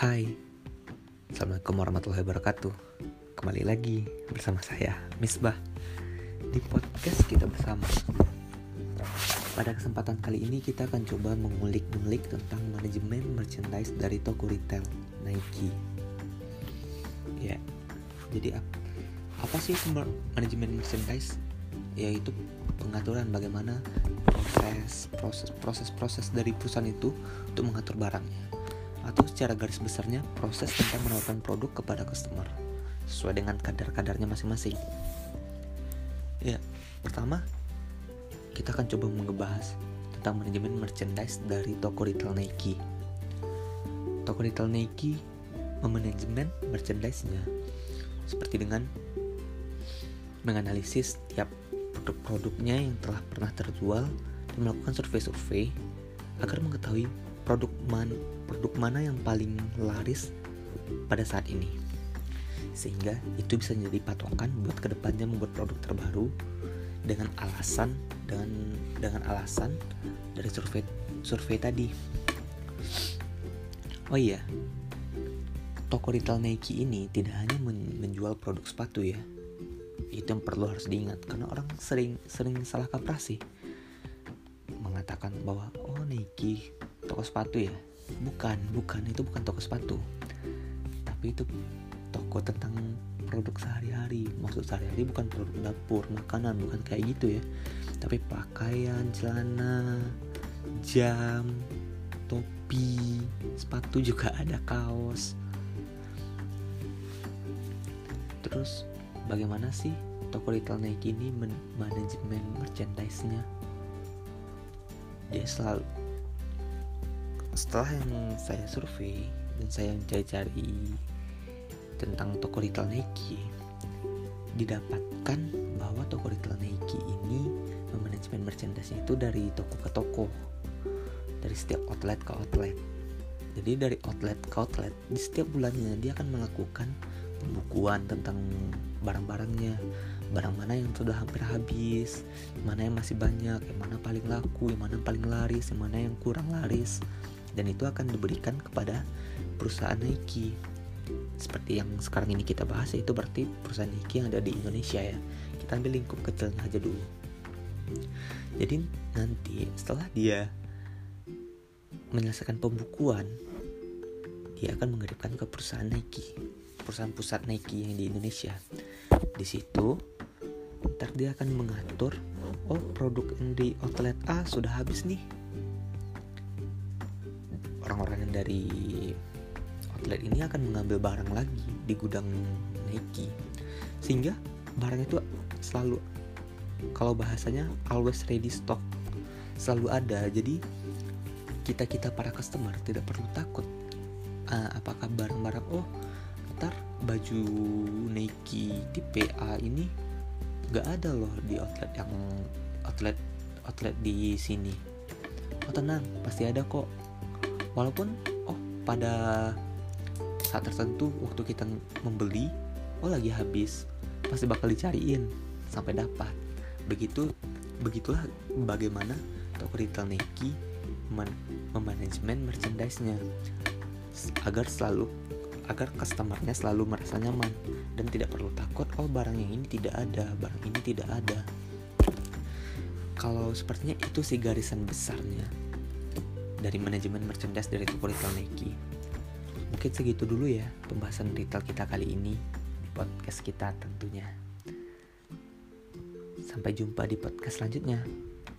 Hai, Assalamualaikum warahmatullahi wabarakatuh. Kembali lagi bersama saya, Misbah. Di podcast kita bersama. Pada kesempatan kali ini kita akan coba mengulik-ngulik tentang manajemen merchandise dari toko retail Nike. Ya, jadi apa sih manajemen merchandise? Yaitu pengaturan bagaimana proses proses proses proses dari perusahaan itu untuk mengatur barangnya atau secara garis besarnya proses tentang menawarkan produk kepada customer sesuai dengan kadar-kadarnya masing-masing. Ya, pertama kita akan coba mengebahas tentang manajemen merchandise dari toko retail Nike. Toko retail Nike memanajemen merchandise-nya seperti dengan menganalisis tiap produk-produknya yang telah pernah terjual dan melakukan survei-survei agar mengetahui produk man produk mana yang paling laris pada saat ini? Sehingga itu bisa menjadi patokan buat ke depannya membuat produk terbaru dengan alasan dengan dengan alasan dari survei survei tadi. Oh iya toko retail Nike ini tidak hanya menjual produk sepatu ya. Itu yang perlu harus diingat karena orang sering sering salah kaprah sih. Mengatakan bahwa oh Nike toko sepatu ya bukan bukan. Itu bukan toko sepatu. Tapi itu toko tentang produk sehari-hari. Maksud sehari-hari bukan produk dapur makanan bukan kayak gitu ya. Tapi pakaian celana jam topi sepatu juga ada kaos. Terus bagaimana sih toko retail Nike ini manajemen merchandise-nya? Dia selalu setelah yang saya survei dan saya mencari-cari tentang toko retail Nike didapatkan bahwa toko retail Nike ini manajemen merchandise itu dari toko ke toko. Dari setiap outlet ke outlet. Jadi dari outlet ke outlet di setiap bulannya dia akan melakukan pembukuan tentang barang-barangnya. Barang mana yang sudah hampir habis mana yang masih banyak yang mana paling laku yang mana paling laris yang mana yang kurang laris dan itu akan diberikan kepada perusahaan Nike. Seperti yang sekarang ini kita bahas itu berarti perusahaan Nike yang ada di Indonesia ya. Kita ambil lingkup kecilnya aja dulu. Jadi nanti setelah dia menyelesaikan pembukuan dia akan mengirimkan ke perusahaan Nike. Perusahaan pusat Nike yang di Indonesia. Di situ ntar dia akan mengatur oh produk yang di outlet A sudah habis nih orang-orang yang dari outlet ini akan mengambil barang lagi di gudang Nike. Sehingga barang itu selalu kalau bahasanya always ready stock. Selalu ada. Jadi kita kita para customer tidak perlu takut uh, apakah barang-barang oh ntar baju Nike tipe A ini nggak ada loh di outlet yang outlet outlet di sini. Oh tenang pasti ada kok walaupun oh pada saat tertentu waktu kita membeli oh lagi habis pasti bakal dicariin sampai dapat. Begitu begitulah bagaimana toko retail Nike memanajemen merchandise-nya. Agar selalu agar customernya selalu merasa nyaman dan tidak perlu takut oh barang yang ini tidak ada barang ini tidak ada. Kalau sepertinya itu sih garisan besarnya dari manajemen merchandise dari toko retail Nike. Mungkin segitu dulu ya pembahasan retail kita kali ini di podcast kita tentunya. Sampai jumpa di podcast selanjutnya.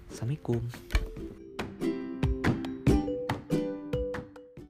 Assalamualaikum.